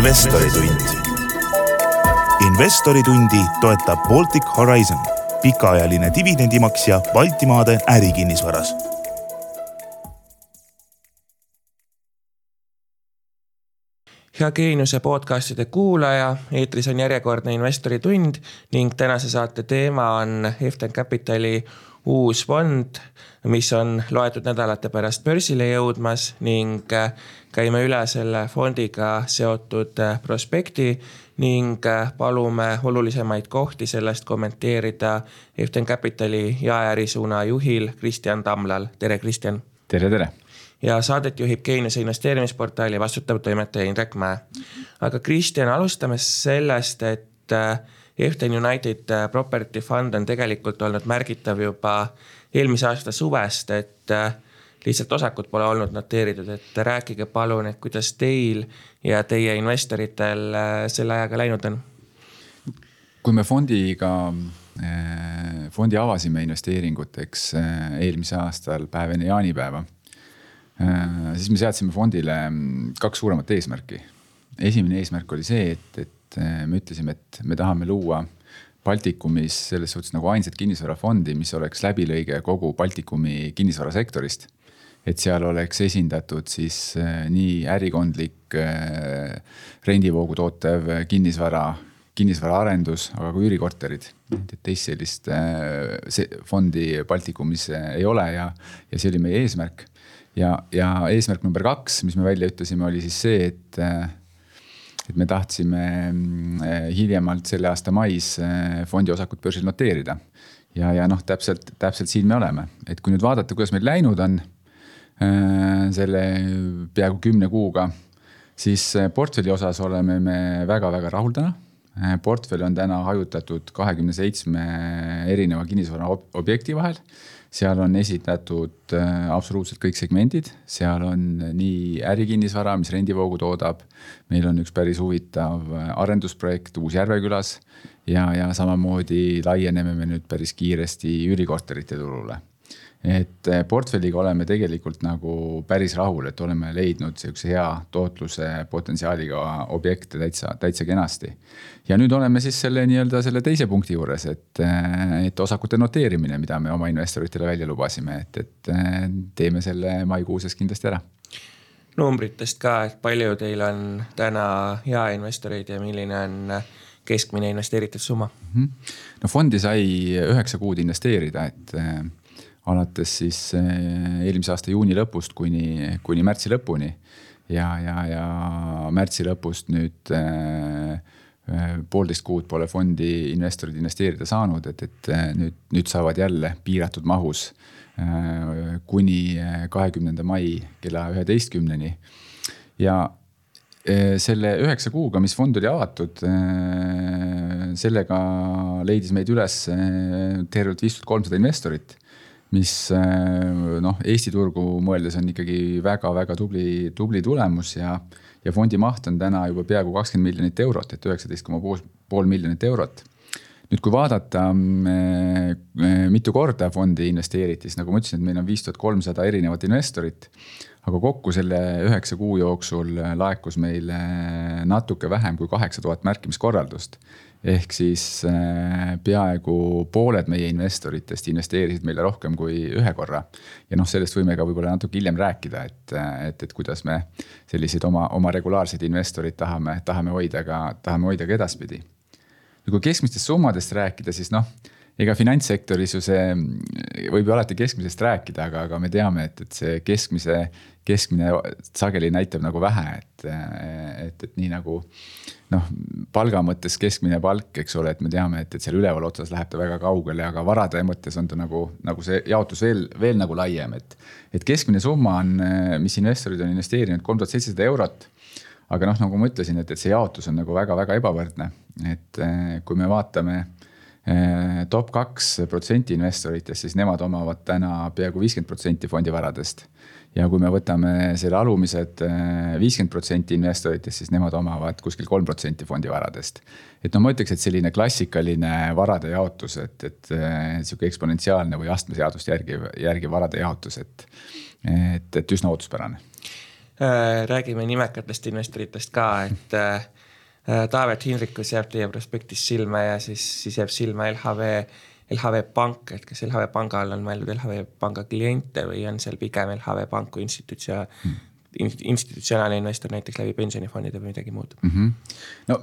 investoritund. investoritundi toetab Baltic Horizon, pikaajaline dividendimaksja Baltimaade ärikinnisvaras hea Geeniuse podcastide kuulaja, eetris on järjekordne investori tund ning tänase saate teema on Eften Capitali uus fond, mis on loetud nädalate pärast börsile jõudmas ning äh, käime üle selle fondiga seotud äh, prospekti ning äh, palume olulisemaid kohti sellest kommenteerida Eften Capitali jaeärisuuna juhil Kristjan Tamlal. tere, Kristjan. tere, tere ja saadet juhib Keeniuse investeerimisportaali vastutav toimetaja Indrek Mäe. aga Kristjan, alustame sellest, et Eften United Property Fund on tegelikult olnud märgitav juba eelmise aasta suvest, et äh, lihtsalt osakud pole olnud noteeritud, et rääkige palun, et kuidas teil ja teie investoritel äh, selle ajaga läinud on? kui me fondiga, äh, fondi avasime investeeringuteks eelmise aastal päev enne jaanipäeva, siis me seadsime fondile mm, kaks suuremat eesmärki. Esimene eesmärk oli see, et, et me ütlesime, et me tahame luua Baltikumis selles suhtes nagu ainsat kinnisvarafondi, mis oleks läbilõige kogu Baltikumi kinnisvarasektorist. et seal oleks esindatud siis äh, nii ärikondlik äh, rendivoogu tootev kinnisvara, kinnisvaraarendus, aga ka üürikorterid. et teist sellist äh, fondi Baltikumis ei ole ja, ja see oli meie eesmärk. ja, ja eesmärk number kaks, mis me välja ütlesime, oli siis see, et et me tahtsime mm, eh, hiljemalt selle aasta mais eh, fondi osakut börsil noteerida. ja, ja noh, täpselt, täpselt siin me oleme, et kui nüüd vaadata, kuidas meil läinud on eh, selle peaaegu kümne kuuga, siis portfelli osas oleme me väga-väga rahul täna. Portfell on täna hajutatud kahekümne seitsme erineva kinnisvara objekti vahel seal on esitatud äh, absoluutselt kõik segmendid, seal on nii ärikinnisvara, mis rendivoogu toodab. meil on üks päris huvitav äh, arendusprojekt Uus-Järvekülas ja, ja samamoodi laieneme me nüüd päris kiiresti üürikorterite turule et eh, portfelliga oleme tegelikult nagu päris rahul, et oleme leidnud sihukese hea tootluse potentsiaaliga objekte täitsa, täitsa kenasti. ja nüüd oleme siis selle nii-öelda selle teise punkti juures, et, eh, et osakute noteerimine, mida me oma investoritele välja lubasime, et, et eh, teeme selle maikuu sees kindlasti ära numbritest ka, et palju teil on täna jaeinvestoreid ja milline on keskmine investeeritud summa mm? -hmm. no fondi sai üheksa kuud investeerida, et alates siis eh, eelmise aasta juuni lõpust kuni, kuni märtsi lõpuni. ja, ja, ja märtsi lõpust nüüd äh, poolteist kuud pole fondi investorid investeerida saanud, et, et nüüd, nüüd saavad jälle piiratud mahus äh, kuni kahekümnenda mai kella üheteistkümneni. ja äh, selle üheksa kuuga, mis fond oli avatud, sellega leidis meid üles tervelt viis tuhat kolmsada investorit mis äh, noh, Eesti turgu mõeldes on ikkagi väga-väga tubli, tubli tulemus ja, ja fondi maht on täna juba peaaegu kakskümmend miljonit eurot, et üheksateist koma pool miljonit eurot. nüüd, kui vaadata, äh, mitu korda fondi investeeriti, siis nagu ma ütlesin, et meil on viis tuhat kolmsada erinevat investorit. aga kokku selle üheksa kuu jooksul laekus meile natuke vähem kui kaheksa tuhat märkimiskorraldust ehk siis äh, peaaegu pooled meie investoritest investeerisid meile rohkem kui ühe korra. ja noh, sellest võime ka võib-olla natuke hiljem rääkida, et, et, et kuidas me selliseid oma, oma regulaarseid investoreid tahame, tahame hoida ka, tahame hoida ka edaspidi. ja kui keskmistest summadest rääkida, siis noh ega finantssektoris ju see, võib ju alati keskmisest rääkida, aga, aga me teame, et, et see keskmise, keskmine sageli näitab nagu vähe, et, et, et nii nagu noh, palga mõttes keskmine palk, eks ole, et me teame, et, et seal üleval otsas läheb ta väga kaugele, aga varade mõttes on ta nagu, nagu see jaotus veel, veel nagu laiem, et. et keskmine summa on, mis investorid on investeerinud, kolm tuhat seitsesada eurot. aga noh, nagu ma ütlesin, et, et see jaotus on nagu väga-väga ebavõrdne, et kui me vaatame top kaks protsenti investoritest, siis nemad omavad täna peaaegu viiskümmend protsenti fondivaradest. ja kui me võtame selle alumised eh, viiskümmend protsenti investoritest, siis nemad omavad kuskil kolm protsenti fondivaradest. et no ma ütleks, et selline klassikaline varade jaotus, et, et eh, sihuke eksponentsiaalne või astmeseadust järgiv, järgiv varade jaotus, et, et, et üsna ootuspärane räägime nimekatest investoritest ka, et äh, Taavet Hindrikus jääb teie prospektis silma ja siis, siis jääb silma LHV, LHV Pank, et kas LHV Panga all on mõeldud LHV Panga kliente või on seal pigem LHV Pank kui institutsio- hmm institutsionaalne investor näiteks läbi pensionifondide või midagi muud mm. -hmm. no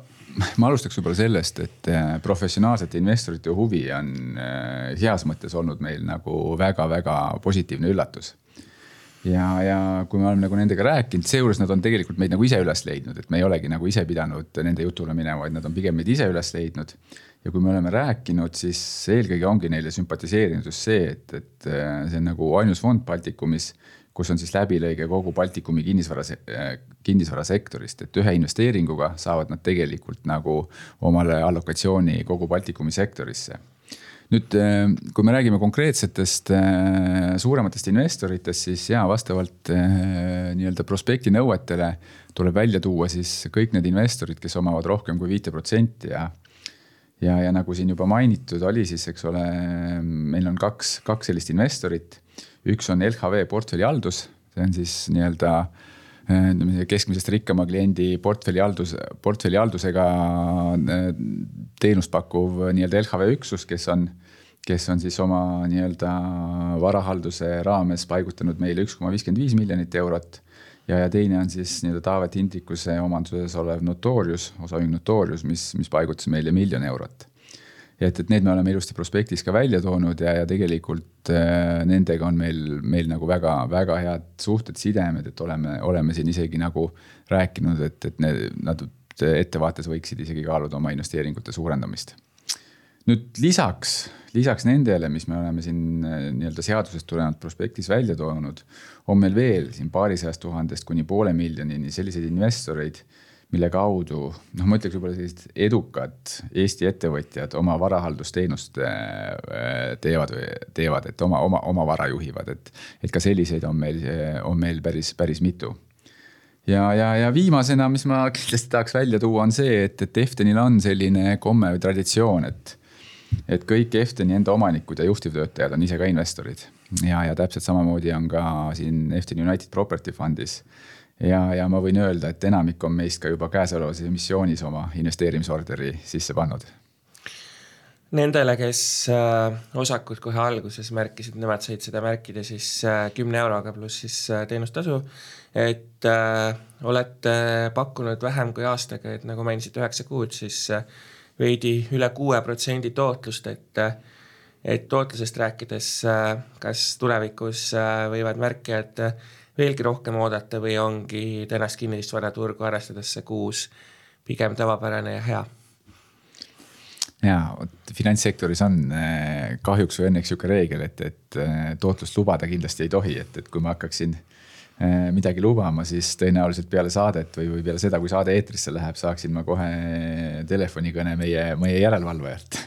ma alustaks võib-olla sellest, et äh, professionaalsete investorite huvi on äh, heas mõttes olnud meil nagu väga-väga positiivne üllatus. Ja, ja kui me oleme nagu nendega rääkinud, seejuures nad on tegelikult meid nagu ise üles leidnud, et me ei olegi nagu ise pidanud nende jutule minema, vaid nad on pigem meid ise üles leidnud. ja kui me oleme rääkinud, siis eelkõige ongi neile sümpatiseerinud just see, et, et äh, see on nagu ainus fond Baltikumis kus on siis läbilõige kogu Baltikumi kinnisvara, kinnisvarasektorist, et ühe investeeringuga saavad nad tegelikult nagu omale allokatsiooni kogu Baltikumi sektorisse nüüd, äh, kui me räägime konkreetsetest äh, suurematest investoritest, siis ja vastavalt äh, nii-öelda prospekti nõuetele tuleb välja tuua siis kõik need investorid, kes omavad rohkem kui viite protsenti ja ja, ja nagu siin juba mainitud oli, siis eks ole, meil on kaks, kaks sellist investorit. Üks on LHV portfellihaldus, see on siis nii-öelda ütleme keskmisest rikkama kliendi portfellihaldus, portfellihaldusega äh, teenust pakkuv nii-öelda LHV üksus, kes on, kes on siis oma nii-öelda varahalduse raames paigutanud meile üks koma viiskümmend viis miljonit eurot. ja, ja teine on siis nii-öelda Taavet Hindrikuse omanduses olev Notorius, osaühing Notorius, mis, mis paigutas meile miljon eurot ja et, et need me oleme ilusti prospektis ka välja toonud ja, ja tegelikult äh, nendega on meil, meil nagu väga-väga head suhted, sidemed, et oleme, oleme siin isegi nagu rääkinud, et, et need, nad ettevaates võiksid isegi kaaluda oma investeeringute suurendamist. nüüd lisaks, lisaks nendele, mis me oleme siin äh, nii-öelda seadusest tulenevalt prospektis välja toonud, on meil veel siin paarisajast tuhandest kuni poole miljonini selliseid investoreid mille kaudu noh, ma ütleks võib-olla sellised edukad Eesti ettevõtjad oma varahaldusteenust äh, teevad või teevad, et oma, oma, oma vara juhivad, et, et ka selliseid on meil, on meil päris, päris mitu. ja, ja, ja viimasena, mis ma kindlasti tahaks välja tuua, on see, et, et Eftenil on selline komme või traditsioon, et, et kõik Efteni enda omanikud ja juhtivtöötajad on ise ka investorid ja, ja täpselt samamoodi on ka siin Eften United Property Fundis ja, ja ma võin öelda, et enamik on meist ka juba käesolevas emissioonis oma investeerimisorderi sisse pannud. Nendele, kes äh, osakut kohe alguses märkisid, nemad said seda märkida siis äh, kümne euroga pluss siis äh, teenustasu. et äh, olete pakkunud vähem kui aastaga, et nagu mainisite, üheksa kuud, siis veidi üle kuue protsendi tootlust, et et tootlusest rääkides, kas tulevikus võivad märkijad äh, veelgi rohkem oodata või ongi tänast kinnisvaraturgu arvestades see kuus pigem tavapärane ja hea? ja vot finantssektoris on eh, kahjuks või õnneks sihuke reegel, et, et eh, tootlust lubada kindlasti ei tohi, et, et kui ma hakkaksin eh, midagi lubama, siis tõenäoliselt peale saadet või, või peale seda, kui saade eetrisse läheb, saaksin ma kohe telefonikõne meie, meie järelevalvajalt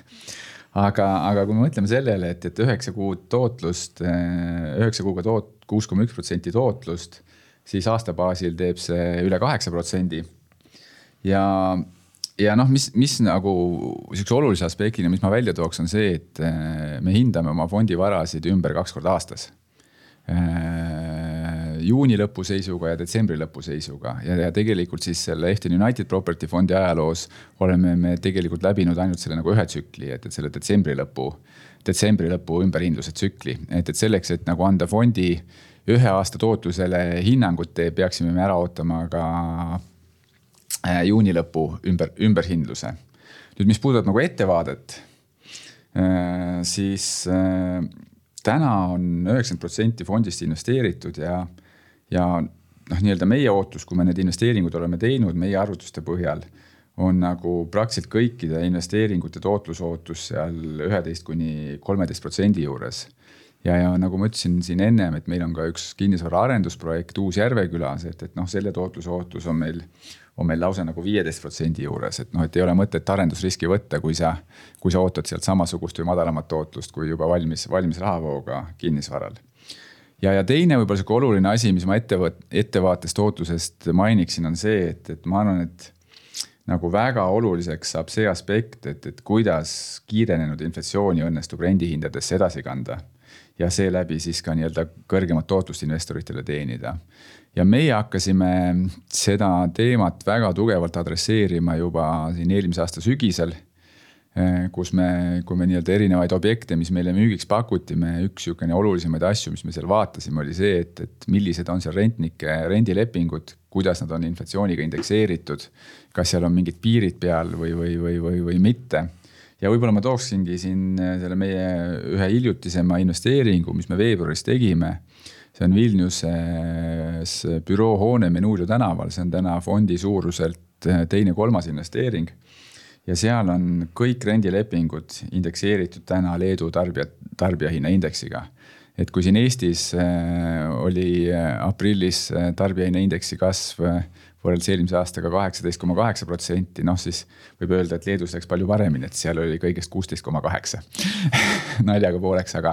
aga, aga kui me mõtleme sellele, et, et üheksa kuud tootlust, üheksa kuuga toot-, kuus koma üks protsenti tootlust, siis aasta baasil teeb see üle kaheksa protsendi. ja, ja noh, mis, mis nagu sihukese olulise aspektina, mis ma välja tooks, on see, et eh, me hindame oma fondivarasid ümber kaks korda aastas eh, juuni lõpu seisuga ja detsembri lõpu seisuga ja, ja tegelikult siis selle Efton United Property fondi ajaloos oleme me tegelikult läbinud ainult selle nagu ühe tsükli, et, et selle detsembri lõpu detsembri lõpu ümberhindluse tsükli, et, et selleks, et nagu anda fondi ühe aasta tootlusele hinnangut, peaksime me ära ootama ka äh, juuni lõpu ümber, ümberhindluse. nüüd, mis puudutab nagu ettevaadet, äh, siis äh, täna on üheksakümmend protsenti fondist investeeritud ja, ja noh, nii-öelda meie ootus, kui me need investeeringud oleme teinud meie arvutuste põhjal on nagu praktiliselt kõikide investeeringute tootlusootus seal üheteist kuni kolmeteist protsendi juures. ja, ja nagu ma ütlesin siin ennem, et meil on ka üks kinnisvara arendusprojekt Uus-Järvekülas, et, et noh, selle tootlusootus on meil, on meil lausa nagu viieteist protsendi juures, et noh, et ei ole mõtet arendusriski võtta, kui sa, kui sa ootad sealt samasugust või madalamat tootlust kui juba valmis, valmis rahavooga kinnisvaral ja, ja teine võib-olla sihuke oluline asi, mis ma ettevõt-, ettevaatest ootusest mainiksin, on see, et, et ma arvan, et nagu väga oluliseks saab see aspekt, et, et kuidas kiirenenud inflatsiooni õnnestub rendihindadesse edasi kanda. ja seeläbi siis ka nii-öelda kõrgemat tootlust investoritele teenida. ja meie hakkasime seda teemat väga tugevalt adresseerima juba siin eelmise aasta sügisel kus me, kui me nii-öelda erinevaid objekte, mis meile müügiks pakuti, me üks sihukene olulisemaid asju, mis me seal vaatasime, oli see, et, et millised on seal rentnike rendilepingud, kuidas nad on inflatsiooniga indekseeritud. kas seal on mingid piirid peal või, või, või, või, või mitte. ja võib-olla ma tooksingi siin eh, selle meie ühe hiljutisema investeeringu, mis me veebruaris tegime see on Vilniuses büroohoone Menuurio tänaval, see on täna fondi suuruselt teine-kolmas investeering ja seal on kõik rendilepingud indekseeritud täna Leedu tarbija, tarbijahinnaindeksiga. et kui siin Eestis äh, oli äh, aprillis äh, tarbijahinnaindeksi kasv võrreldes eelmise aastaga kaheksateist koma kaheksa protsenti, noh siis võib öelda, et Leedus läks palju paremini, et seal oli kõigest kuusteist koma kaheksa. naljaga pooleks, aga,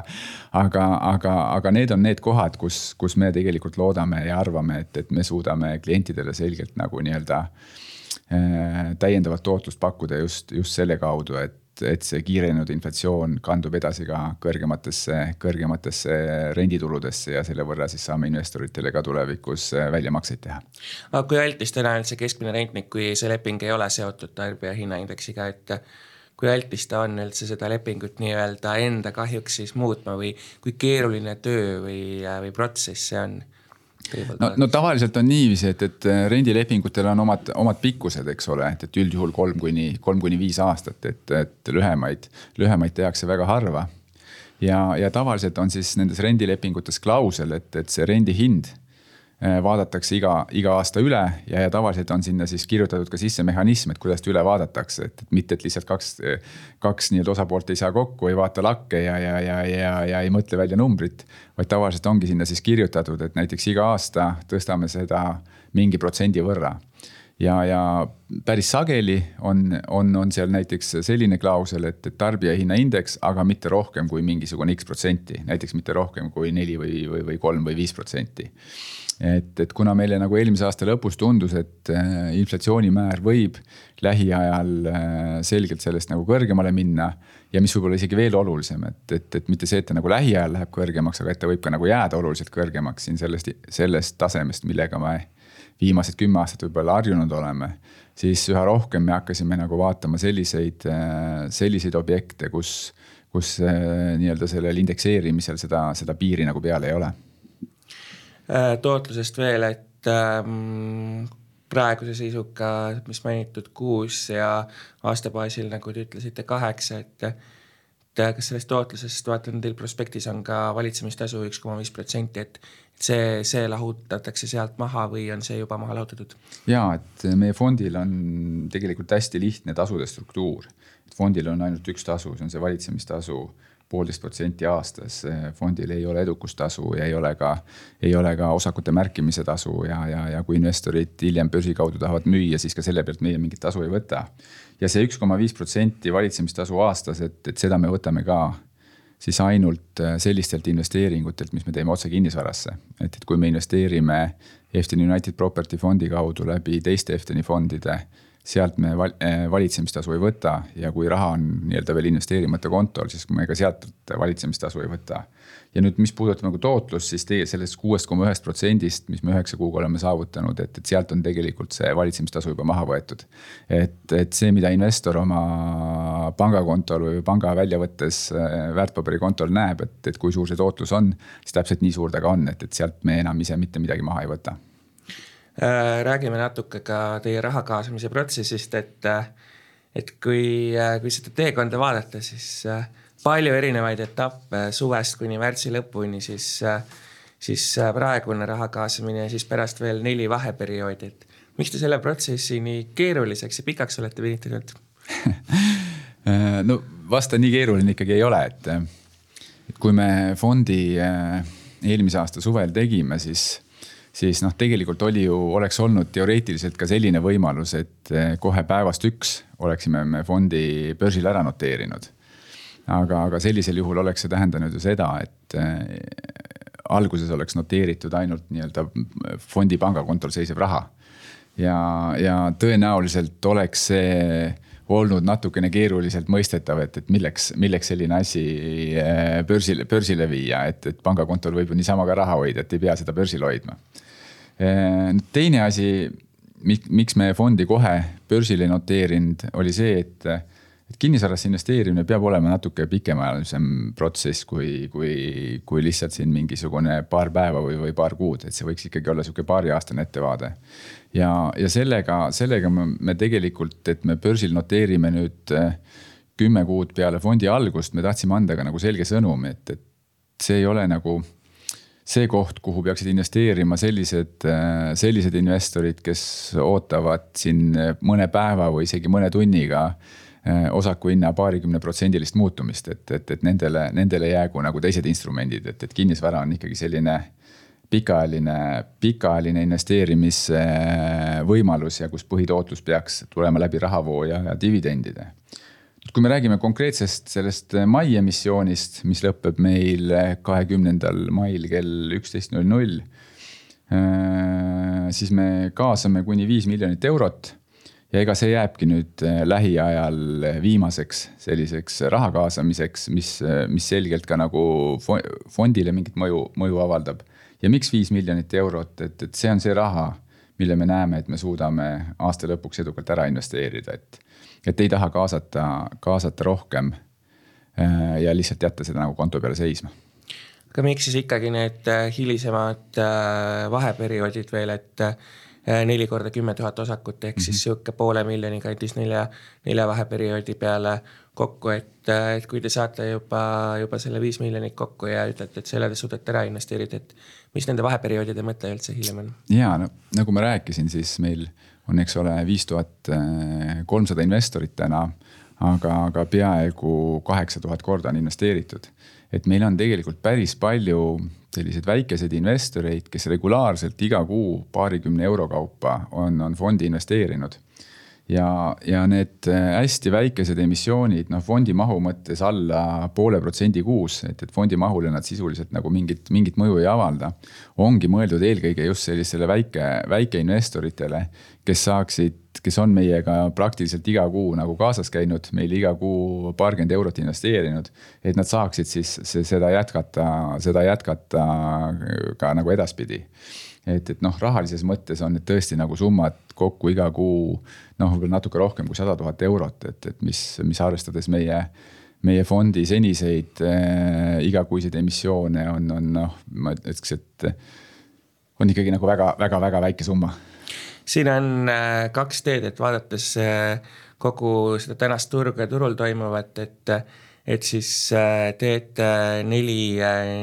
aga, aga, aga need on need kohad, kus, kus me tegelikult loodame ja arvame, et, et me suudame klientidele selgelt nagu nii-öelda äh, täiendavat tootlust pakkuda just, just selle kaudu, et, et see kiirenenud inflatsioon kandub edasi ka kõrgematesse, kõrgematesse rendituludesse ja selle võrra siis saame investoritele ka tulevikus äh, väljamakseid teha. aga kui altis täna on see keskmine rentnik, kui see leping ei ole seotud tarbija hinnaindeksiga, et kui altis ta on üldse seda lepingut nii-öelda enda kahjuks siis muutma või kui keeruline töö või, või protsess see on no, no tavaliselt on niiviisi, et, et äh, rendilepingutel on omad, omad pikkused, eks ole, et, et üldjuhul kolm kuni, kolm kuni viis aastat, et, et lühemaid, lühemaid tehakse väga harva. ja, ja tavaliselt on siis nendes rendilepingutes klausel, et, et see rendihind vaadatakse iga, iga aasta üle ja, ja tavaliselt on sinna siis kirjutatud ka sisse mehhanism, et kuidas ta üle vaadatakse, et, et mitte, et lihtsalt kaks, kaks nii-öelda osapoolt ei saa kokku, ei vaata lakke ja, ja, ja, ja, ja ei mõtle välja numbrit. vaid tavaliselt ongi sinna siis kirjutatud, et näiteks iga aasta tõstame seda mingi protsendi võrra ja, ja päris sageli on, on, on seal näiteks selline klausel, et, et tarbijahinnaindeks, aga mitte rohkem kui mingisugune X protsenti, näiteks mitte rohkem kui neli või, või, või kolm või viis protsenti et, et kuna meile nagu eelmise aasta lõpus tundus, et äh, inflatsioonimäär võib lähiajal äh, selgelt sellest nagu kõrgemale minna. ja mis võib-olla isegi veel olulisem, et, et, et mitte see, et ta nagu lähiajal läheb kõrgemaks, aga et ta võib ka nagu jääda oluliselt kõrgemaks siin sellest, sellest tasemest, millega me viimased kümme aastat võib-olla harjunud oleme. siis üha rohkem me hakkasime nagu vaatama selliseid, äh, selliseid objekte, kus, kus nii-öelda sellel indekseerimisel seda, seda piiri nagu peal ei ole tootlusest veel, et ähm, praeguse seisuga, mis mainitud kuus ja aasta baasil, nagu te ütlesite, kaheksa, et et kas sellest tootlusest, vaatan teil prospektis on ka valitsemistasu üks koma viis protsenti, et see, see lahutatakse sealt maha või on see juba maha lahutatud? ja, et meie fondil on tegelikult hästi lihtne tasude struktuur. fondil on ainult üks tasu, see on see valitsemistasu poolteist protsenti aastas. fondil ei ole edukustasu ja ei ole ka, ei ole ka osakute märkimise tasu ja, ja, ja kui investorid hiljem börsi kaudu tahavad müüa, siis ka selle pealt meie mingit tasu ei võta. ja see üks koma viis protsenti valitsemistasu aastas, et, et seda me võtame ka siis ainult sellistelt investeeringutelt, mis me teeme otse kinnisvarasse. et, et kui me investeerime Efton United Property fondi kaudu läbi teiste Eftoni fondide sealt me val, eh, valitsemistasu ei võta ja kui raha on nii-öelda veel investeerimata kontol, siis me ka sealt valitsemistasu ei võta. ja nüüd, mis puudutab nagu tootlust, siis teie sellest kuuest koma ühest protsendist, mis me üheksa kuuga oleme saavutanud, et, et sealt on tegelikult see valitsemistasu juba maha võetud. et, et see, mida investor oma pangakontol või panga väljavõttes eh, väärtpaberikontol näeb, et, et kui suur see tootlus on, siis täpselt nii suur ta ka on, et, et sealt me enam ise mitte midagi maha ei võta Äh, räägime natuke ka teie raha kaasamise protsessist, et, äh, et kui, äh, kui seda teekonda vaadata, siis palju erinevaid etappe suvest kuni märtsi lõpuni, siis, siis praegune raha kaasamine ja siis pärast veel neli vaheperioodi, et miks te selle protsessi nii keeruliseks ja pikaks olete venitanud? No vasta nii keeruline ikkagi ei ole, et, et kui me fondi eelmise aasta suvel tegime, siis siis noh, tegelikult oli ju, oleks olnud teoreetiliselt ka selline võimalus, et eh, kohe päevast üks oleksime me fondi börsil ära noteerinud. aga, aga sellisel juhul oleks see tähendanud ju seda, et äh, alguses oleks noteeritud ainult nii-öelda fondi pangakontol seisev raha. ja, ja tõenäoliselt oleks see olnud natukene keeruliselt mõistetav, et, et milleks, milleks selline asi äh, börsile, börsile viia, et, et pangakontol võib ju niisama ka raha hoida, et ei pea seda börsil hoidma. Äh, teine asi, miks me fondi kohe börsile noteerinud, oli see, et et kinnisvarasse investeerimine peab olema natuke pikemaajalisem protsess, kui, kui, kui lihtsalt siin mingisugune paar päeva või, või paar kuud, et see võiks ikkagi olla sihuke paariaastane ettevaade. Ja, ja sellega, sellega me tegelikult, et me börsil noteerime nüüd eh, kümme kuud peale fondi algust, me tahtsime anda ka nagu selge sõnumi, et, et see ei ole nagu see koht, kuhu peaksid investeerima sellised, sellised investorid, kes ootavad siin mõne päeva või isegi mõne tunniga eh, osaku hinna paarikümne protsendilist muutumist, et, et, et nendele, nendele jäägu nagu teised instrumendid, et, et kinnisvara on ikkagi selline pikaajaline, pikaajaline investeerimisvõimalus ja kus põhitootlus peaks tulema läbi rahavoo ja, ja dividendide. Kui me räägime konkreetsest sellest mai emissioonist, mis lõpeb meil kahekümnendal mail kell üksteist null null. siis me kaasame kuni viis miljonit eurot ja ega see jääbki nüüd lähiajal viimaseks selliseks raha kaasamiseks, mis, mis selgelt ka nagu fondile mingit mõju, mõju avaldab ja miks viis miljonit eurot, et, et see on see raha, mille me näeme, et me suudame aasta lõpuks edukalt ära investeerida, et. Et ei taha kaasata, kaasata rohkem äh, ja lihtsalt jätta seda nagu konto peale seisma aga miks siis ikkagi need äh, hilisemad äh, vaheperioodid veel, et neli korda kümme tuhat osakut ehk siis mhm. sihuke poole miljoni kandis nelja, nelja vaheperioodi peale kokku, et, et kui te saate juba, juba selle viis miljonit kokku ja ütlete, et selle te suudate ära investeerida, et mis nende vaheperioodide mõte üldse hiljem on? ja no nagu ma rääkisin, siis meil on, eks ole, viis tuhat kolmsada investorit täna, aga, aga peaaegu kaheksa tuhat korda on investeeritud. et meil on tegelikult päris palju selliseid väikeseid investoreid, kes regulaarselt iga kuu paarikümne euro kaupa on, on fondi investeerinud ja, ja need äh, hästi väikesed emissioonid, noh fondi mahu mõttes alla poole protsendi kuus, et, et fondi mahule nad sisuliselt nagu mingit, mingit mõju ei avalda. ongi mõeldud eelkõige just sellistele väike, väikeinvestoritele, kes saaksid, kes on meiega praktiliselt iga kuu nagu kaasas käinud, meil iga kuu paarkümmend eurot investeerinud. et nad saaksid siis seda jätkata, seda jätkata ka nagu edaspidi et, et noh, rahalises mõttes on need tõesti nagu summad kokku iga kuu noh, võib-olla natuke rohkem kui sada tuhat eurot, et, et mis, mis arvestades meie, meie fondi seniseid äh, igakuiseid emissioone on, on noh, ma ütleks, et on ikkagi nagu väga-väga-väga väike summa. Siin on äh, kaks teed, et vaadates äh, kogu seda tänast turgu ja turul toimuvat, et et siis äh, teed neli,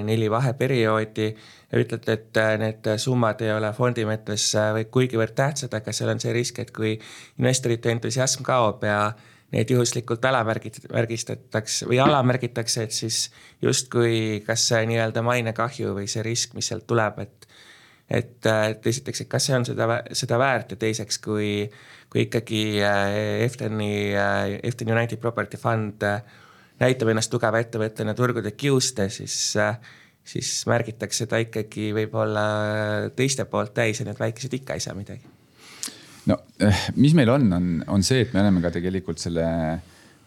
neli vaheperioodi ja ütlete, et need summad ei ole fondi mõttes kuigivõrd tähtsad, aga seal on see risk, et kui investorite entusiasm kaob ja neid juhuslikult alamärgistatakse või alamärgitakse, et siis justkui kas see nii-öelda mainekahju või see risk, mis sealt tuleb, et et, et esiteks, et kas see on seda, seda väärt ja teiseks, kui, kui ikkagi Efteni, Eften United Property Fund näitab ennast tugeva ettevõttena turgude kiuste, siis, siis märgitakse ta ikkagi võib-olla teiste poolt täis ja need väikesed ikka ei saa midagi. no eh, mis meil on, on, on see, et me oleme ka tegelikult selle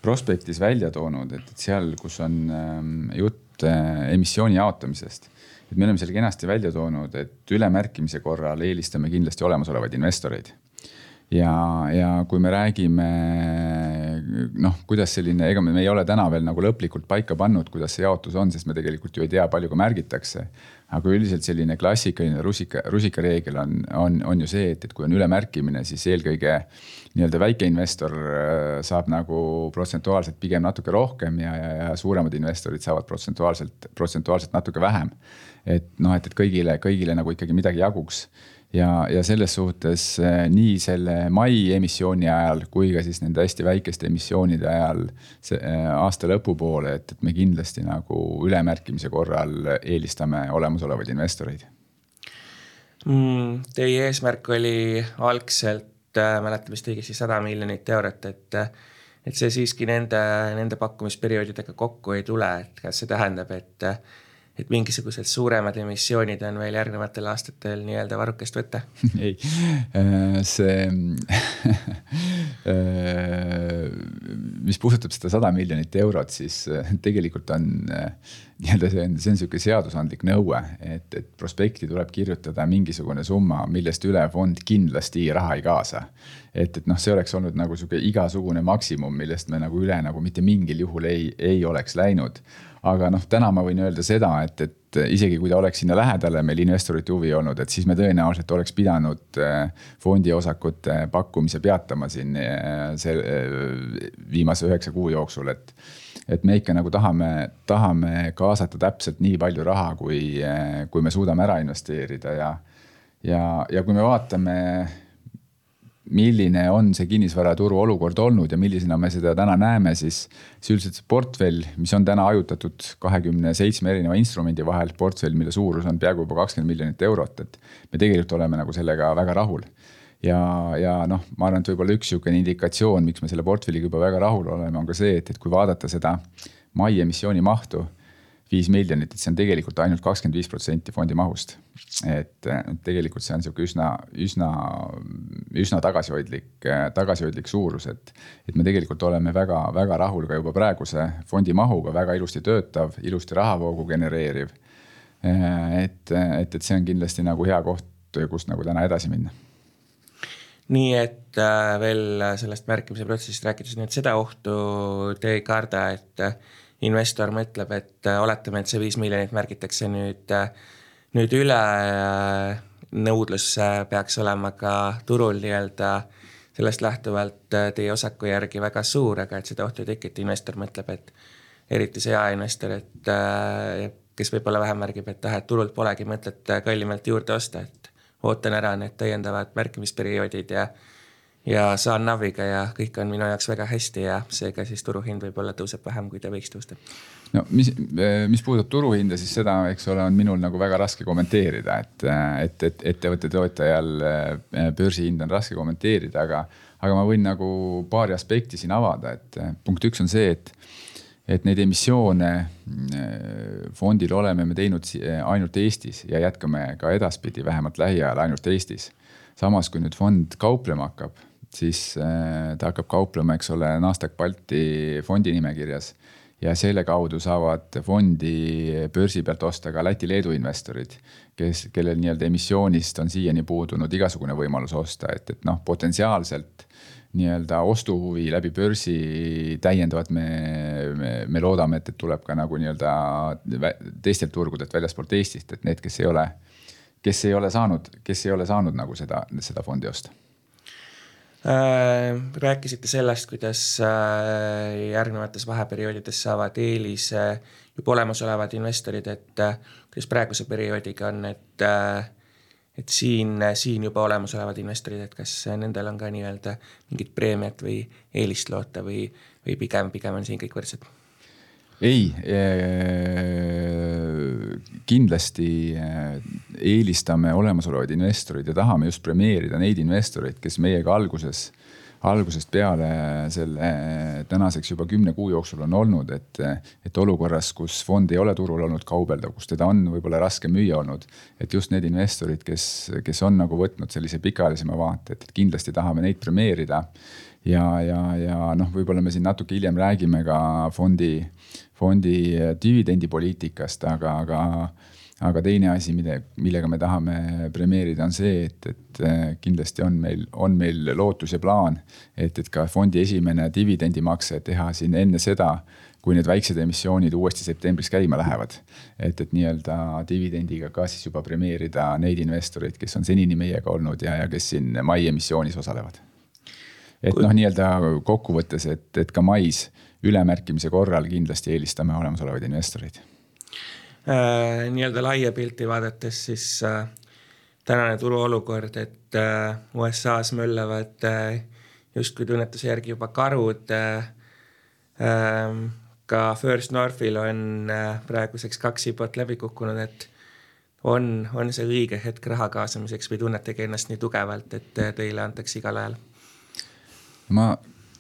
prospektis välja toonud, et seal, kus on ehm, jutt eh, emissiooni jaotamisest et me oleme seal kenasti välja toonud, et ülemärkimise korral eelistame kindlasti olemasolevaid investoreid. Ja, ja kui me räägime noh, kuidas selline, ega me ei ole täna veel nagu lõplikult paika pannud, kuidas see jaotus on, sest me tegelikult ju ei tea, palju ka märgitakse. aga üldiselt selline klassikaline rusika, rusikareegel on, on, on ju see, et, et kui on ülemärkimine, siis eelkõige nii-öelda väikeinvestor äh, saab nagu protsentuaalselt pigem natuke rohkem ja, ja, ja suuremad investorid saavad protsentuaalselt, protsentuaalselt natuke vähem. et noh, et, et kõigile, kõigile nagu ikkagi midagi jaguks ja, ja selles suhtes eh, nii selle mai emissiooni ajal kui ka siis nende hästi väikeste emissioonide ajal see, eh, aasta lõpupoole, et, et me kindlasti nagu ülemärkimise korral eelistame olemasolevaid investoreid mm,. Teie eesmärk oli algselt, äh, mäletan vist õigesti, sada miljonit eurot, et et see siiski nende, nende pakkumisperioodidega kokku ei tule, et kas see tähendab, et et mingisugused suuremad emissioonid on veel järgnevatel aastatel nii-öelda varrukast võtta? Ei, äh, see mis puudutab seda sada miljonit eurot, siis äh, tegelikult on äh, nii-öelda see on, see on sihuke seadusandlik nõue, et, et prospekti tuleb kirjutada mingisugune summa, millest üle fond kindlasti raha ei kaasa. et, et noh, see oleks olnud nagu sihuke igasugune maksimum, millest me nagu üle nagu mitte mingil juhul ei, ei oleks läinud aga noh, täna ma võin öelda seda, et, et isegi kui ta oleks sinna lähedale meil investorite huvi olnud, et siis me tõenäoliselt oleks pidanud äh, fondiosakute pakkumise peatama siin äh, see äh, viimase üheksa kuu jooksul, et. et me ikka nagu tahame, tahame kaasata täpselt nii palju raha, kui, kui me suudame ära investeerida ja, ja, ja kui me vaatame milline on see kinnisvaraturu olukord olnud ja millisena me seda täna näeme, siis. siis üldiselt see portfell, mis on täna hajutatud kahekümne seitsme erineva instrumendi vahel, portfell, mille suurus on peaaegu juba kakskümmend miljonit eurot, et. me tegelikult oleme nagu sellega väga rahul. ja, ja noh, ma arvan, et võib-olla üks sihukene indikatsioon, miks me selle portfelliga juba väga rahul oleme, on ka see, et, et kui vaadata seda mai emissiooni mahtu viis miljonit, et see on tegelikult ainult kakskümmend viis protsenti fondi mahust. et tegelikult see on sihuke üsna, üsna, üsna tagasihoidlik, tagasihoidlik suurus, et. et me tegelikult oleme väga-väga rahul ka juba praeguse fondi mahuga, väga ilusti töötav, ilusti rahavoogu genereeriv. et, et, et see on kindlasti nagu hea koht, kust nagu täna edasi minna nii et veel sellest märkimise protsessist rääkides, nii et seda ohtu te ei karda, et investor mõtleb, et äh, oletame, et see viis miljonit märgitakse nüüd, äh, nüüd üle, äh, nõudlus peaks olema ka turul nii-öelda sellest lähtuvalt teie osaku järgi väga suur, aga et seda ohtu ei teki, et investor mõtleb, et eriti see jaeinvestor, et kes võib-olla vähem märgib, et ah, et turult polegi mõtet kallimalt juurde osta, et ootan ära need täiendavad märkimisperioodid ja ja saan naviga ja kõik on minu jaoks väga hästi ja seega siis turuhind võib-olla tõuseb vähem, kui ta võiks tõusta. no mis, mis puudutab turuhinda, siis seda, eks ole, on minul nagu väga raske kommenteerida, et, et, et ettevõtte toetajal äh, börsihind on raske kommenteerida, aga, aga ma võin nagu paari aspekti siin avada, et äh, punkt üks on see, et et neid emissioone äh, fondil oleme me teinud ainult Eestis ja jätkame ka edaspidi, vähemalt lähiajal ainult Eestis. samas, kui nüüd fond kauplema hakkab, siis äh, ta hakkab kauplema, eks ole, Nasdaq Balti fondi nimekirjas. ja selle kaudu saavad fondi börsi pealt osta ka Läti-Leedu investorid, kes, kellel nii-öelda emissioonist on siiani puudunud igasugune võimalus osta, et, et noh, potentsiaalselt nii-öelda ostuhuvi läbi börsi täiendavalt me, me, me loodame, et, et tuleb ka nagu nii-öelda teistelt turgudelt väljaspoolt Eestist, et need, kes ei ole, kes ei ole saanud, kes ei ole saanud nagu seda, seda fondi osta rääkisite sellest, kuidas äh, järgnevates vaheperioodides saavad eelise juba olemasolevad investorid, et äh, kuidas praeguse perioodiga on, et et siin, siin juba olemasolevad investorid, et kas nendel on ka nii-öelda mingit preemiat või eelist loota või, või pigem, pigem on siin kõik võrdsed? Ei, kindlasti eelistame olemasolevaid investoreid ja tahame just premeerida neid investoreid, kes meiega alguses, algusest peale selle tänaseks juba kümne kuu jooksul on olnud, et, et olukorras, kus fond ei ole turul olnud kaubeldav, kus teda on võib-olla raske müüa olnud. et just need investorid, kes, kes on nagu võtnud sellise pikaajalisema vaate, et kindlasti tahame neid premeerida ja, ja, ja noh, võib-olla me siin natuke hiljem räägime ka fondi, fondi dividendipoliitikast, aga, aga aga teine asi, mida, millega me tahame premeerida, on see, et, et äh, kindlasti on meil, on meil lootus ja plaan, et, et ka fondi esimene dividendimakse teha siin enne seda, kui need väiksed emissioonid uuesti septembris käima lähevad. et, et nii-öelda dividendiga ka siis juba premeerida neid investoreid, kes on senini meiega olnud ja, ja kes siin mai emissioonis osalevad. Et noh, nii-öelda kokkuvõttes, et, et ka mais ülemärkimise korral kindlasti eelistame olemasolevaid investoreid äh, nii-öelda laia pilti vaadates, siis äh, tänane turuolukord, et äh, USA-s möllavad äh, justkui tunnetuse järgi juba karud äh,. Äh, ka First Northil on äh, praeguseks kaks IPO-t läbi kukkunud, et on, on see õige hetk raha kaasamiseks või tunnetegi ennast nii tugevalt, et äh, teile antakse igal ajal? Ma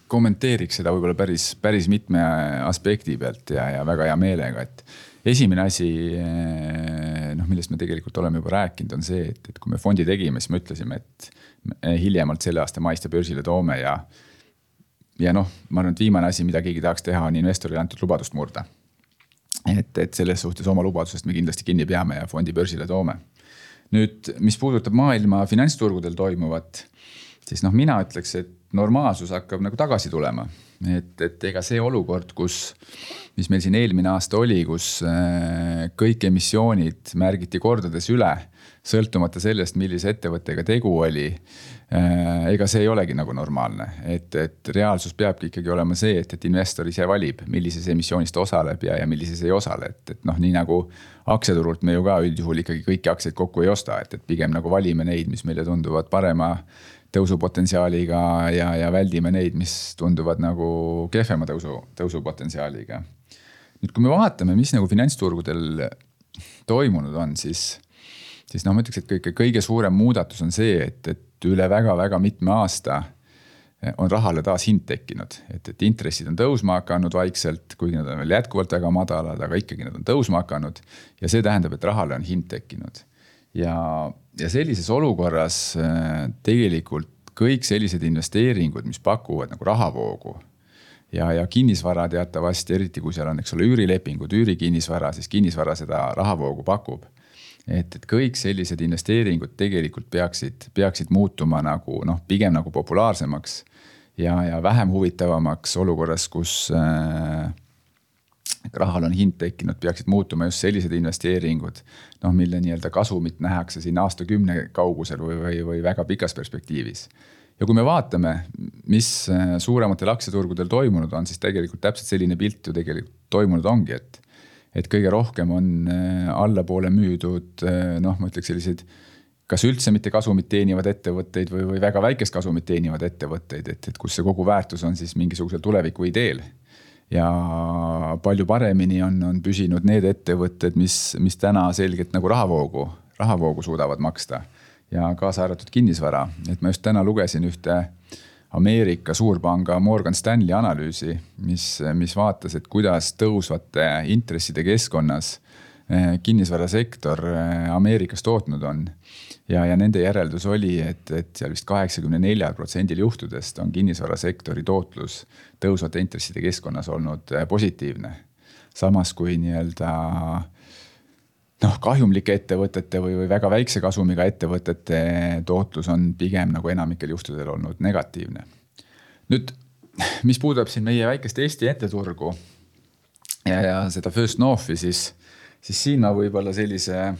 kommenteeriks seda võib-olla päris, päris mitme aspekti pealt ja, ja väga hea meelega, et esimene asi, eh, noh, millest me tegelikult oleme juba rääkinud, on see, et, et kui me fondi tegime, siis me ütlesime, et hiljemalt selle aasta mais ta börsile toome ja ja noh, ma arvan, et viimane asi, mida keegi tahaks teha, on investorile antud lubadust murda. et, et selles suhtes oma lubadusest me kindlasti kinni peame ja fondi börsile toome. nüüd, mis puudutab maailma finantsturgudel toimuvat, siis noh, mina ütleks, et normaalsus hakkab nagu tagasi tulema. et, et ega see olukord, kus, mis meil siin eelmine aasta oli, kus äh, kõik emissioonid märgiti kordades üle, sõltumata sellest, millise ettevõttega tegu oli Äh, ega see ei olegi nagu normaalne, et, et reaalsus peabki ikkagi olema see, et, et investor ise valib, millises emissioonis ta osaleb ja, ja millises ei osale, et, et noh, nii nagu aktsiaturult me ju ka üldjuhul ikkagi kõiki aktsiaid kokku ei osta, et, et pigem nagu valime neid, mis meile tunduvad parema tõusupotentsiaaliga ja, ja väldime neid, mis tunduvad nagu kehvema tõusu, tõusupotentsiaaliga. nüüd, kui me vaatame, mis nagu finantsturgudel toimunud on, siis, siis noh, ma ütleks, et kõige, kõige suurem muudatus on see, et, et üle väga-väga mitme aasta on rahale taas hind tekkinud, et, et intressid on tõusma hakanud vaikselt, kuigi nad on veel jätkuvalt väga madalad, aga ikkagi nad on tõusma hakanud. ja see tähendab, et rahale on hind tekkinud. ja, ja sellises olukorras eh, tegelikult kõik sellised investeeringud, mis pakuvad nagu rahavoogu ja, ja kinnisvara teatavasti, eriti kui seal on, eks ole, üürilepingud, üürikinnisvara, siis kinnisvara seda rahavoogu pakub. Et, et kõik sellised investeeringud tegelikult peaksid, peaksid muutuma nagu noh, pigem nagu populaarsemaks ja, ja vähem huvitavamaks olukorras, kus äh, rahal on hind tekkinud, peaksid muutuma just sellised investeeringud. noh, mille nii-öelda kasumit nähakse siin aastakümne kaugusel või, või, või väga pikas perspektiivis. ja kui me vaatame, mis äh, suurematel aktsiaturgudel toimunud on, siis tegelikult täpselt selline pilt ju tegelikult toimunud ongi, et et kõige rohkem on äh, allapoole müüdud äh, noh, ma ütleks selliseid kas üldse mitte kasumit teenivad ettevõtteid või, või väga väikest kasumit teenivad ettevõtteid, et, et kus see kogu väärtus on siis mingisugusel tuleviku ideel. Ja palju paremini on, on püsinud need ettevõtted, mis, mis täna selgelt nagu rahavoogu, rahavoogu suudavad maksta. ja kaasa arvatud kinnisvara, et ma just täna lugesin ühte Ameerika suurpanga Morgan Stanley analüüsi, mis, mis vaatas, et kuidas tõusvate intresside keskkonnas kinnisvarasektor eh, Ameerikas tootnud on. ja, ja nende järeldus oli, et, et seal vist kaheksakümne neljal protsendil juhtudest on kinnisvarasektori tootlus tõusvate intresside keskkonnas olnud eh, positiivne. samas kui nii-öelda noh, kahjumlike ettevõtete või, või väga väikse kasumiga ettevõtete tootlus on pigem nagu enamikel juhtudel olnud negatiivne. nüüd, mis puudutab siin meie väikest Eesti etteturgu ja, ja seda First Northi, siis, siis siin ma võib-olla sellise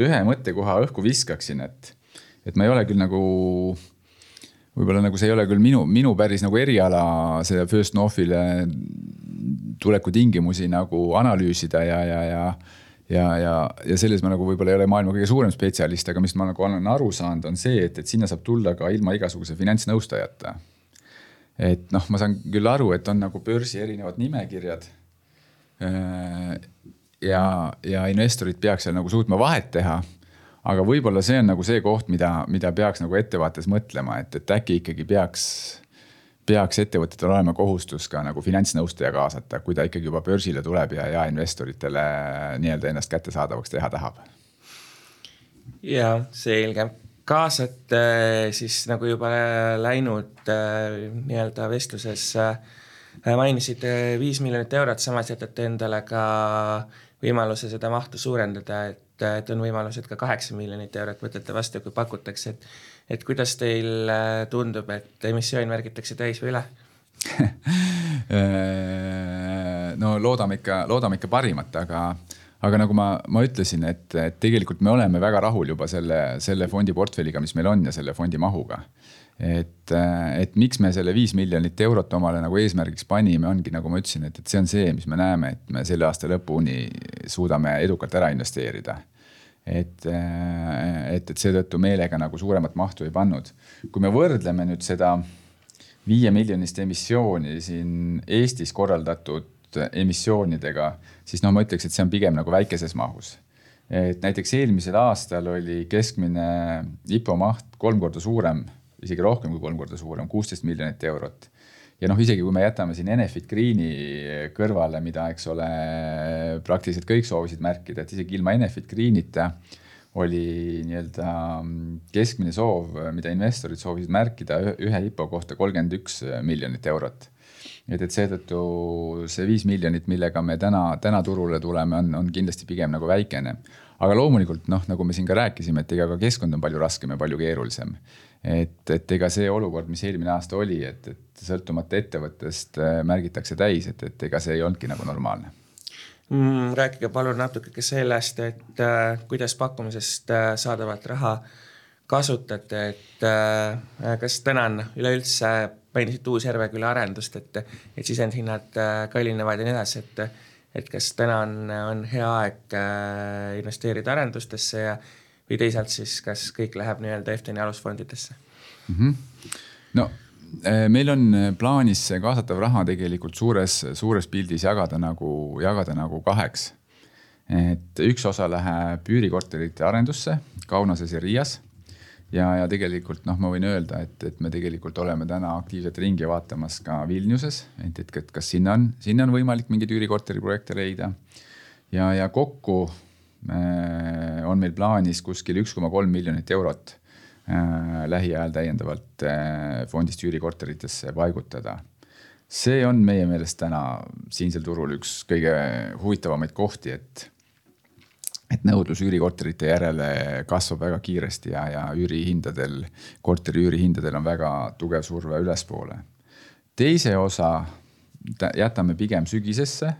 ühe mõttekoha õhku viskaksin, et, et ma ei ole küll nagu võib-olla nagu see ei ole küll minu, minu päris nagu eriala selle First Northile tuleku tingimusi nagu analüüsida ja, ja, ja ja, ja, ja selles ma nagu võib-olla ei ole maailma kõige suurem spetsialist, aga mis ma nagu olen aru saanud, on see, et, et sinna saab tulla ka ilma igasuguse finantsnõustajata. et noh, ma saan küll aru, et on nagu börsi erinevad nimekirjad. Äh, ja, ja investorid peaks seal nagu suutma vahet teha. aga võib-olla see on nagu see koht, mida, mida peaks nagu ettevaates mõtlema, et, et äkki ikkagi peaks peaks ettevõtetel olema kohustus ka nagu finantsnõustaja kaasata, kui ta ikkagi juba börsile tuleb ja jaeinvestoritele nii-öelda ennast kättesaadavaks teha tahab. ja selge, kaasate siis nagu juba läinud äh, nii-öelda vestluses äh, mainisite viis miljonit eurot, samas jätate endale ka võimaluse seda mahtu suurendada, et, et on võimalus, et ka kaheksa miljonit eurot võtate vastu, kui pakutakse, et et kuidas teil äh, tundub, et emissioon märgitakse täis või üle no loodame ikka, loodame ikka parimat, aga, aga nagu ma, ma ütlesin, et, et tegelikult me oleme väga rahul juba selle, selle fondi portfelliga, mis meil on ja selle fondi mahuga. Et, et miks me selle viis miljonit eurot omale nagu eesmärgiks panime, ongi nagu ma ütlesin, et, et see on see, mis me näeme, et me selle aasta lõpuni suudame edukalt ära investeerida et, et, et seetõttu meelega nagu suuremat mahtu ei pannud. kui me võrdleme nüüd seda viie miljonist emissiooni siin Eestis korraldatud emissioonidega, siis noh, ma ütleks, et see on pigem nagu väikeses mahus. et näiteks eelmisel aastal oli keskmine IPO maht kolm korda suurem, isegi rohkem kui kolm korda suurem, kuusteist miljonit eurot ja noh, isegi kui me jätame siin Enefit Greeni kõrvale, mida, eks ole, praktiliselt kõik soovisid märkida, et isegi ilma Enefit Greenita oli nii-öelda keskmine soov, mida investorid soovisid märkida ühe IPO kohta kolmkümmend üks miljonit eurot. et, et seetõttu see viis miljonit, millega me täna, täna turule tuleme, on, on kindlasti pigem nagu väikene. aga loomulikult noh, nagu me siin ka rääkisime, et ega ka keskkond on palju raskem ja palju keerulisem. Et, et ega see olukord, mis eelmine aasta oli, et, et sõltumata ettevõttest märgitakse täis, et, et ega see ei olnudki nagu normaalne mm,. rääkige palun natuke sellest, et äh, kuidas pakkumisest äh, saadavat raha kasutate, et äh, kas täna on üleüldse, mainisite Uus-Järveküla arendust, et, et sisendhinnad äh, kallinevad ja nii edasi, et, et kas täna on, on hea aeg äh, investeerida arendustesse ja või teisalt siis, kas kõik läheb nii-öelda EFTN-i alusfondidesse mm? -hmm. no Äh, meil on äh, plaanis see kaasatav raha tegelikult suures, suures pildis jagada nagu, jagada nagu kaheks. et üks osa läheb üürikorterite arendusse Kaunases ja Riias. ja, ja tegelikult noh, ma võin öelda, et, et me tegelikult oleme täna aktiivselt ringi vaatamas ka Vilniuses, et, et, kas sinna on, sinna on võimalik mingeid üürikorteri projekte leida. ja, ja kokku on meil plaanis kuskil üks koma kolm miljonit eurot Äh, lähiajal täiendavalt äh, fondist üürikorteritesse paigutada. see on meie meelest täna siinsel turul üks kõige huvitavamaid kohti, et, et nõudlus üürikorterite järele kasvab väga kiiresti ja, ja üürihindadel, korteri üürihindadel on väga tugev surve ülespoole. teise osa jätame pigem sügisesse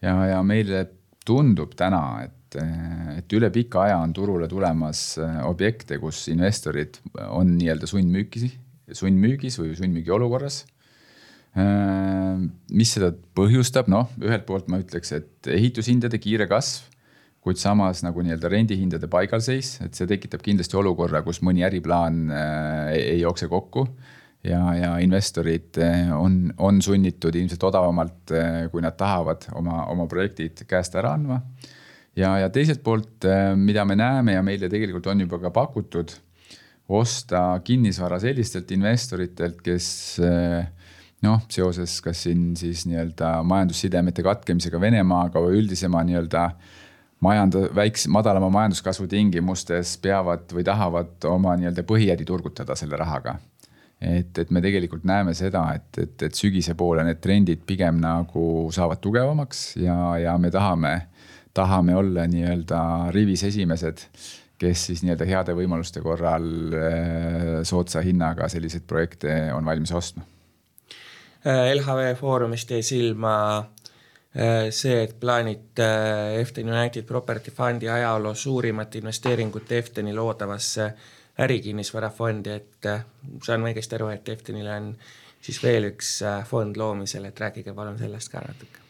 ja, ja meile tundub täna, et et, et üle pika aja on turule tulemas äh, objekte, kus investorid on nii-öelda sundmüüki, sundmüügis või sundmüügi olukorras. Äh, mis seda põhjustab, noh, ühelt poolt ma ütleks, et ehitushindade kiire kasv, kuid samas nagu nii-öelda rendihindade paigalseis, et see tekitab kindlasti olukorra, kus mõni äriplaan äh, ei jookse kokku ja, ja investorid on, on sunnitud ilmselt odavamalt, kui nad tahavad oma, oma projektid käest ära andma ja, ja teiselt poolt, äh, mida me näeme ja meile tegelikult on juba ka pakutud, osta kinnisvara sellistelt investoritelt, kes äh, noh, seoses kas siin siis nii-öelda majandussidemete katkemisega Venemaaga või üldisema nii-öelda majand-, väikse, madalama majanduskasvu tingimustes peavad või tahavad oma nii-öelda põhiäri turgutada selle rahaga. et, et me tegelikult näeme seda, et, et, et sügise poole need trendid pigem nagu saavad tugevamaks ja, ja me tahame tahame olla nii-öelda rivis esimesed, kes siis nii-öelda heade võimaluste korral äh, soodsa hinnaga selliseid projekte on valmis ostma. Äh, LHV Foorumist jäi silma äh, see, et plaanite Eften United Property Fundi ajaloo suurimat investeeringut Efteni loodavasse ärikinnisvarafondi, et saan ma õigesti aru, et Eftenil on siis veel üks fond loomisel, et rääkige palun sellest ka natuke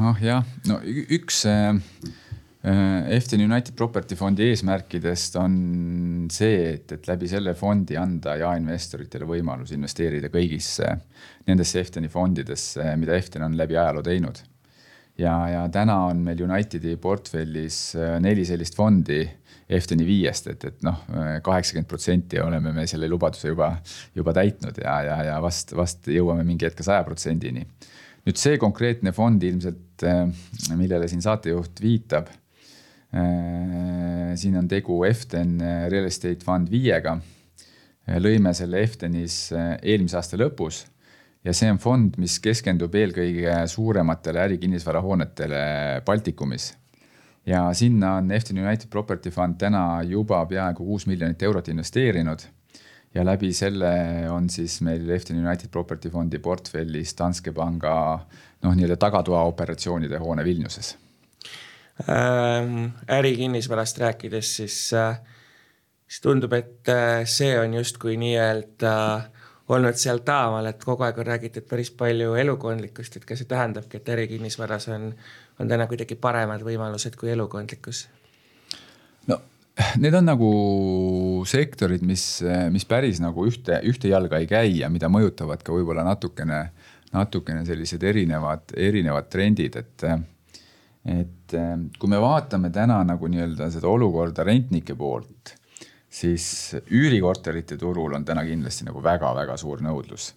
ah jah, no üks äh, Efton United Property fondi eesmärkidest on see, et, et läbi selle fondi anda jaeinvestoritele võimalus investeerida kõigisse nendesse Eftoni fondidesse, mida Efton on läbi ajaloo teinud. ja, ja täna on meil Unitedi portfellis äh, neli sellist fondi Eftoni viiest, et, et noh, kaheksakümmend protsenti oleme me selle lubaduse juba, juba täitnud ja, ja, ja vast, vast jõuame mingi hetk saja protsendini nüüd see konkreetne fond ilmselt, äh, millele siin saatejuht viitab. Äh, siin on tegu Eften äh, Real Estate Fund viiega. lõime selle Eftenis eelmise aasta lõpus ja see on fond, mis keskendub eelkõige suurematele ärikinnisvarahoonetele Baltikumis. ja sinna on Efton United Property Fund täna juba peaaegu kuus miljonit eurot investeerinud ja läbi selle on siis meil Efton United Property Fondi portfellis Danske panga noh, nii-öelda tagatoa operatsioonide hoone Vilniuses ähm,. ärikinnisvarast rääkides, siis äh,, siis tundub, et äh, see on justkui nii-öelda olnud seal taamal, et kogu aeg on räägitud päris palju elukondlikkust, et kas see tähendabki, et ärikinnisvaras on, on täna kuidagi paremad võimalused kui elukondlikkus? Need on nagu sektorid, mis, mis päris nagu ühte, ühte jalga ei käi ja mida mõjutavad ka võib-olla natukene, natukene sellised erinevad, erinevad trendid, et. et kui me vaatame täna nagu nii-öelda seda olukorda rentnike poolt, siis üürikorterite turul on täna kindlasti nagu väga-väga suur nõudlus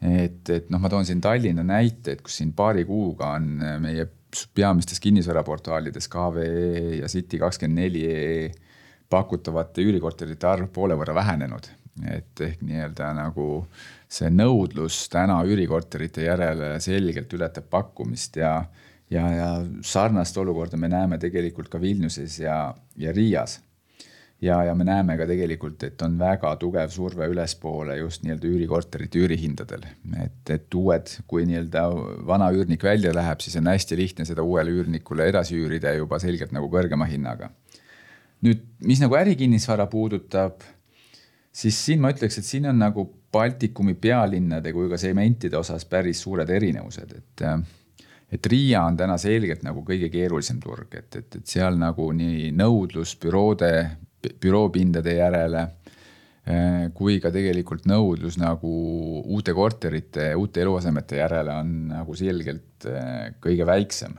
et, et noh, ma toon siin Tallinna näite, et kus siin paari kuuga on meie peamistes kinnisvaraportaalides KVE ja City24 pakutavate üürikorterite arv poole võrra vähenenud. et ehk nii-öelda nagu see nõudlus täna üürikorterite järele selgelt ületab pakkumist ja, ja, ja sarnast olukorda me näeme tegelikult ka Vilniuses ja, ja Riias ja, ja me näeme ka tegelikult, et on väga tugev surve ülespoole just nii-öelda üürikorterite üürihindadel. et, et uued, kui nii-öelda vana üürnik välja läheb, siis on hästi lihtne seda uuele üürnikule edasi üürida juba selgelt nagu kõrgema hinnaga. Nüüd, mis nagu ärikinnisvara puudutab, siis siin ma ütleks, et siin on nagu Baltikumi pealinnade kui ka sementide osas päris suured erinevused, et et Riia on täna selgelt nagu kõige keerulisem turg, et, et, et seal nagu nii nõudlus büroode büroopindade järele kui ka tegelikult nõudlus nagu uute korterite, uute eluasemete järele on nagu selgelt kõige väiksem.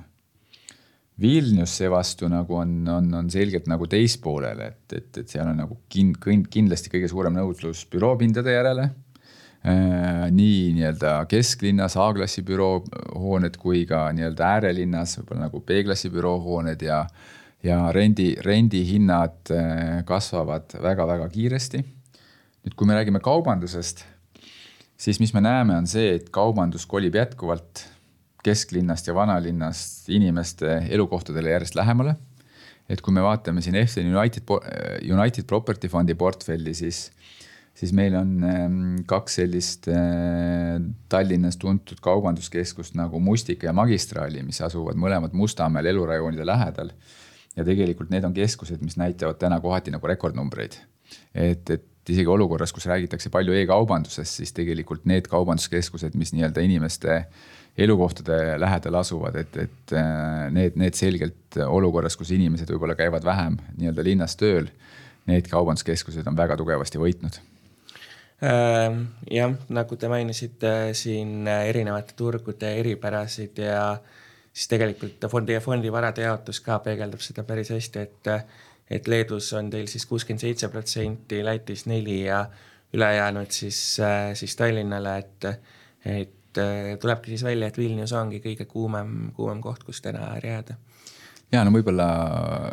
Vilnius seevastu nagu on, on, on selgelt nagu teispoolel, et, et, et seal on nagu kind, kindlasti kõige suurem nõudlus büroopindade järele Äh, nii nii-öelda kesklinnas A-klassi büroohooned kui ka nii-öelda äärelinnas võib-olla nagu B-klassi büroohooned ja ja rendi, rendihinnad äh, kasvavad väga-väga kiiresti. nüüd, kui me räägime kaubandusest, siis mis me näeme, on see, et kaubandus kolib jätkuvalt kesklinnast ja vanalinnast inimeste elukohtadele järjest lähemale. et kui me vaatame siin Efton United, United Property Fundi portfelli, siis, siis meil on ähm, kaks sellist äh, Tallinnas tuntud kaubanduskeskust nagu Mustika ja Magistraali, mis asuvad mõlemad Mustamäel elurajoonide lähedal ja tegelikult need on keskused, mis näitavad täna kohati nagu rekordnumbreid. et, et isegi olukorras, kus räägitakse palju e-kaubandusest, siis tegelikult need kaubanduskeskused, mis nii-öelda inimeste elukohtade lähedal asuvad, et, et äh, need, need selgelt olukorras, kus inimesed võib-olla käivad vähem nii-öelda linnas tööl, need kaubanduskeskused on väga tugevasti võitnud. Äh, jah, nagu te mainisite siin erinevate turgude eripärasid ja äh, siis tegelikult fondi ja fondivarade jaotus ka peegeldab seda päris hästi, et et Leedus on teil siis kuuskümmend seitse protsenti, Lätis neli ja ülejäänud siis, siis Tallinnale, et, et tulebki siis välja, et Vilnius ongi kõige kuumem, kuumem koht, kus täna ajada. ja no võib-olla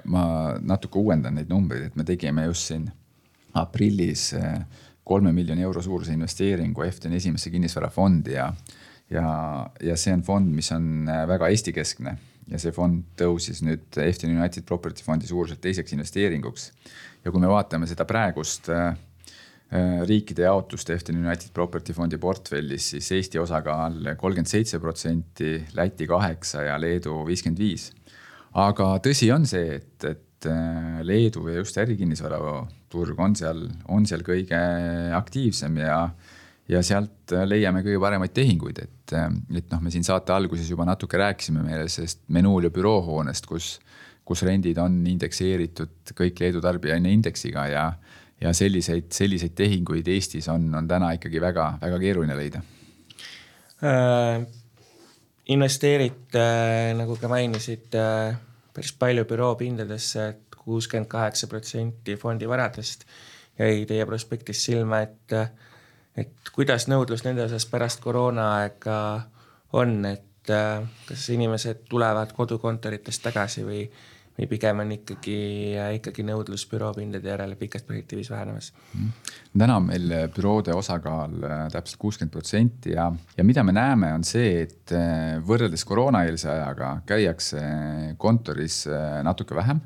ma natuke uuendan neid numbreid, et me tegime just siin aprillis kolme miljoni euro suuruse investeeringu EFTN esimesse kinnisvarafondi ja ja, ja see on fond, mis on äh, väga Eesti-keskne ja see fond tõusis nüüd Efton United Property Fondi suuruselt teiseks investeeringuks. ja kui me vaatame seda praegust äh, riikide jaotust Efton United Property Fondi portfellis, siis Eesti osakaal kolmkümmend seitse protsenti, Läti kaheksa ja Leedu viiskümmend viis. aga tõsi on see, et, et Leedu ja just ärikinnisvaraturg on seal, on seal kõige aktiivsem ja ja sealt äh, leiame kõige paremaid tehinguid, et, äh, et noh, me siin saate alguses juba natuke rääkisime meile sellest Menuulio büroohoonest, kus, kus rendid on indekseeritud kõik Leedu tarbijahinnaindeksiga ja, ja selliseid, selliseid tehinguid Eestis on, on täna ikkagi väga, väga keeruline leida äh,. investeerite äh,, nagu ka mainisite äh,, päris palju büroopindadesse, et kuuskümmend kaheksa protsenti fondi varadest jäi teie prospektis silma, et äh, et kuidas nõudlus nende osas pärast koroonaaega on, et äh, kas inimesed tulevad kodukontoritest tagasi või, või pigem on ikkagi, ikkagi nõudlus büroopindade järele pikas perspektiivis vähenemas mm.? täna on meil büroode osakaal äh, täpselt kuuskümmend protsenti ja, ja mida me näeme, on see, et äh, võrreldes koroonaeelse ajaga käiakse kontoris natuke vähem.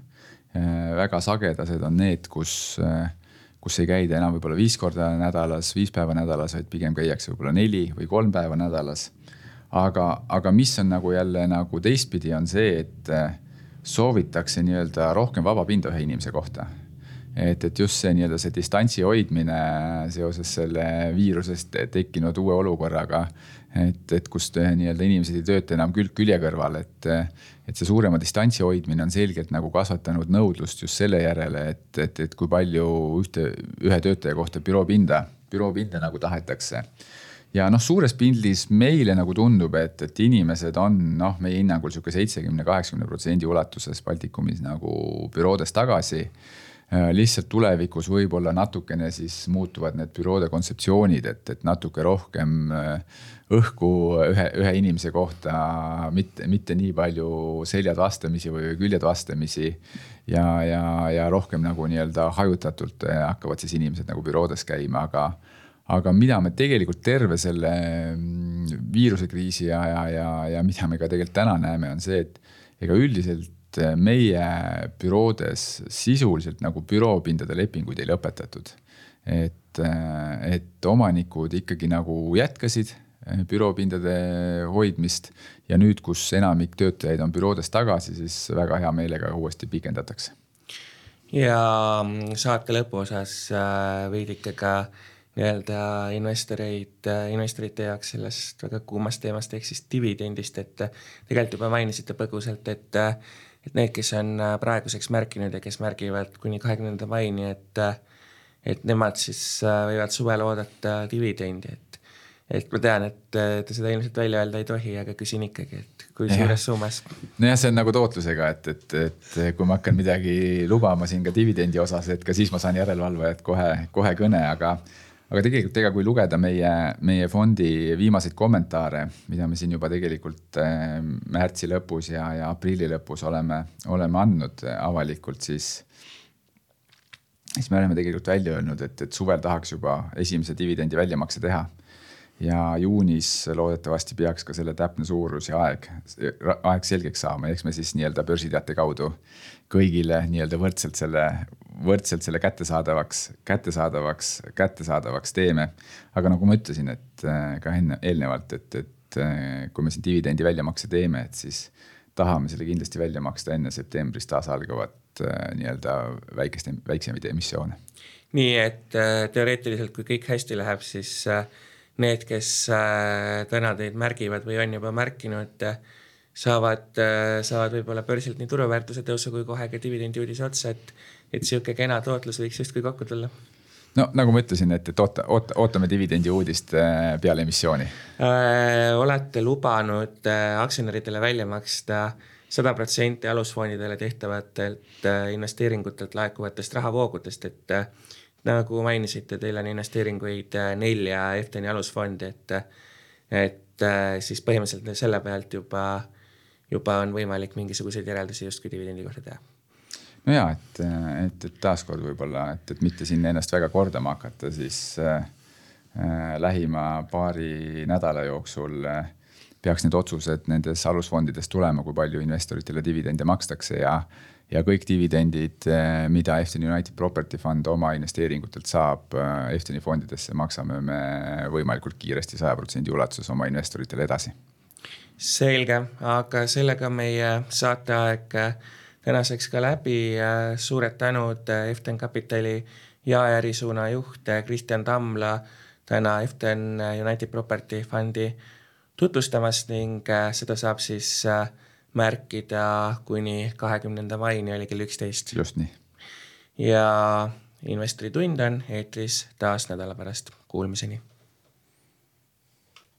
väga sagedased on need, kus kus ei käida enam võib-olla viis korda nädalas, viis päeva nädalas, vaid pigem käiakse võib-olla neli või kolm päeva nädalas. aga, aga mis on nagu jälle nagu teistpidi, on see, et soovitakse nii-öelda rohkem vaba pinda ühe inimese kohta et, et just see nii-öelda see distantsi hoidmine seoses selle viirusest tekkinud uue olukorraga. et, et kust nii-öelda inimesed ei tööta enam külg külje kõrval, et, et see suurema distantsi hoidmine on selgelt nagu kasvatanud nõudlust just selle järele, et, et, et kui palju ühte, ühe töötaja kohta büroopinda, büroopinda nagu tahetakse ja noh, suures pildis meile nagu tundub, et, et inimesed on noh, meie hinnangul sihuke seitsekümne, kaheksakümne protsendi ulatuses Baltikumis nagu büroodes tagasi lihtsalt tulevikus võib-olla natukene siis muutuvad need büroode kontseptsioonid, et, et natuke rohkem õhku ühe, ühe inimese kohta, mitte, mitte nii palju seljad vastamisi või küljed vastamisi. ja, ja, ja rohkem nagu nii-öelda hajutatult hakkavad siis inimesed nagu büroodes käima, aga aga mida me tegelikult terve selle mm, viirusekriisi ja, ja, ja, ja mida me ka tegelikult täna näeme, on see, et ega üldiselt meie büroodes sisuliselt nagu büroopindade lepinguid ei lõpetatud. et, et omanikud ikkagi nagu jätkasid Eh, büroopindade hoidmist. ja nüüd, kus enamik töötajaid on büroodes tagasi, siis väga hea meelega uuesti pikendatakse. ja saate lõpuosas äh, veidike ka nii-öelda investoreid, investorite jaoks sellest väga kuumast teemast ehk siis dividendist, et äh, tegelikult juba mainisite põgusalt, et et need, kes on praeguseks märkinud ja kes märgivad kuni kahekümnenda maini, et et nemad siis võivad suvel oodata dividendi, et et ma tean, et te seda ilmselt välja öelda ei tohi, aga küsin ikkagi, et kui suures summas? nojah, see on nagu tootlusega, et, et, et kui ma hakkan midagi lubama siin ka dividendi osas, et ka siis ma saan järelevalvajat kohe, kohe kõne, aga aga tegelikult ega kui lugeda meie, meie fondi viimaseid kommentaare, mida me siin juba tegelikult äh, märtsi lõpus ja, ja aprilli lõpus oleme, oleme andnud avalikult, siis siis me oleme tegelikult välja öelnud, et, et suvel tahaks juba esimese dividendi väljamakse teha ja juunis loodetavasti peaks ka selle täpne suurus ja aeg, aeg selgeks saama, eks me siis nii-öelda börsiteate kaudu kõigile nii-öelda võrdselt selle, võrdselt selle kättesaadavaks, kättesaadavaks, kättesaadavaks teeme. aga nagu ma ütlesin, et äh, ka enne, eelnevalt, et, et äh, kui me siin dividendi väljamakse teeme, et siis tahame selle kindlasti välja maksta enne septembris taas algavat äh, nii-öelda väikest, väiksemaid emissioone. nii et teoreetiliselt, kui kõik hästi läheb, siis äh, need, kes äh, täna teid märgivad või on juba märkinud, saavad, äh, saavad võib-olla börsilt nii turuväärtuse tõusu kui kohe ka dividendi uudise otsa, et, et sihuke kena tootlus võiks justkui kokku tulla. No nagu ma ütlesin, et, et oota, oota, ootame dividendi uudist äh, peale emissiooni. Olete lubanud aktsionäridele välja maksta sada protsenti alusfondidele tehtavatelt investeeringutelt laekuvatest rahavoogudest, et nagu mainisite, teil on investeeringuid äh, nelja EFTN-i alusfondi, et, et äh, siis põhimõtteliselt selle pealt juba, juba on võimalik mingisuguseid järeldusi justkui dividendi kohta teha. No ja, et, et, et taaskord võib-olla, et, et mitte siin ennast väga kordama hakata, siis äh, äh, lähima paari nädala jooksul äh, peaks need otsused nendes alusfondides tulema, kui palju investoritele dividende makstakse ja ja kõik dividendid, eh, mida Efton United Property Fund oma investeeringutelt saab eh, Eftoni fondidesse, maksame me võimalikult kiiresti saja protsendi ulatuses oma investoritele edasi. selge, aga sellega meie saateaeg eh, tänaseks ka läbi. suured tänud Efton Capitali jaeärisuuna juht Kristjan Tamla täna Efton United Property Fundi tutvustamast ning seda saab siis äh, märkida kuni kahekümnenda maini oli kell üksteist. just nii. ja investori tund on eetris taas nädala pärast, kuulmiseni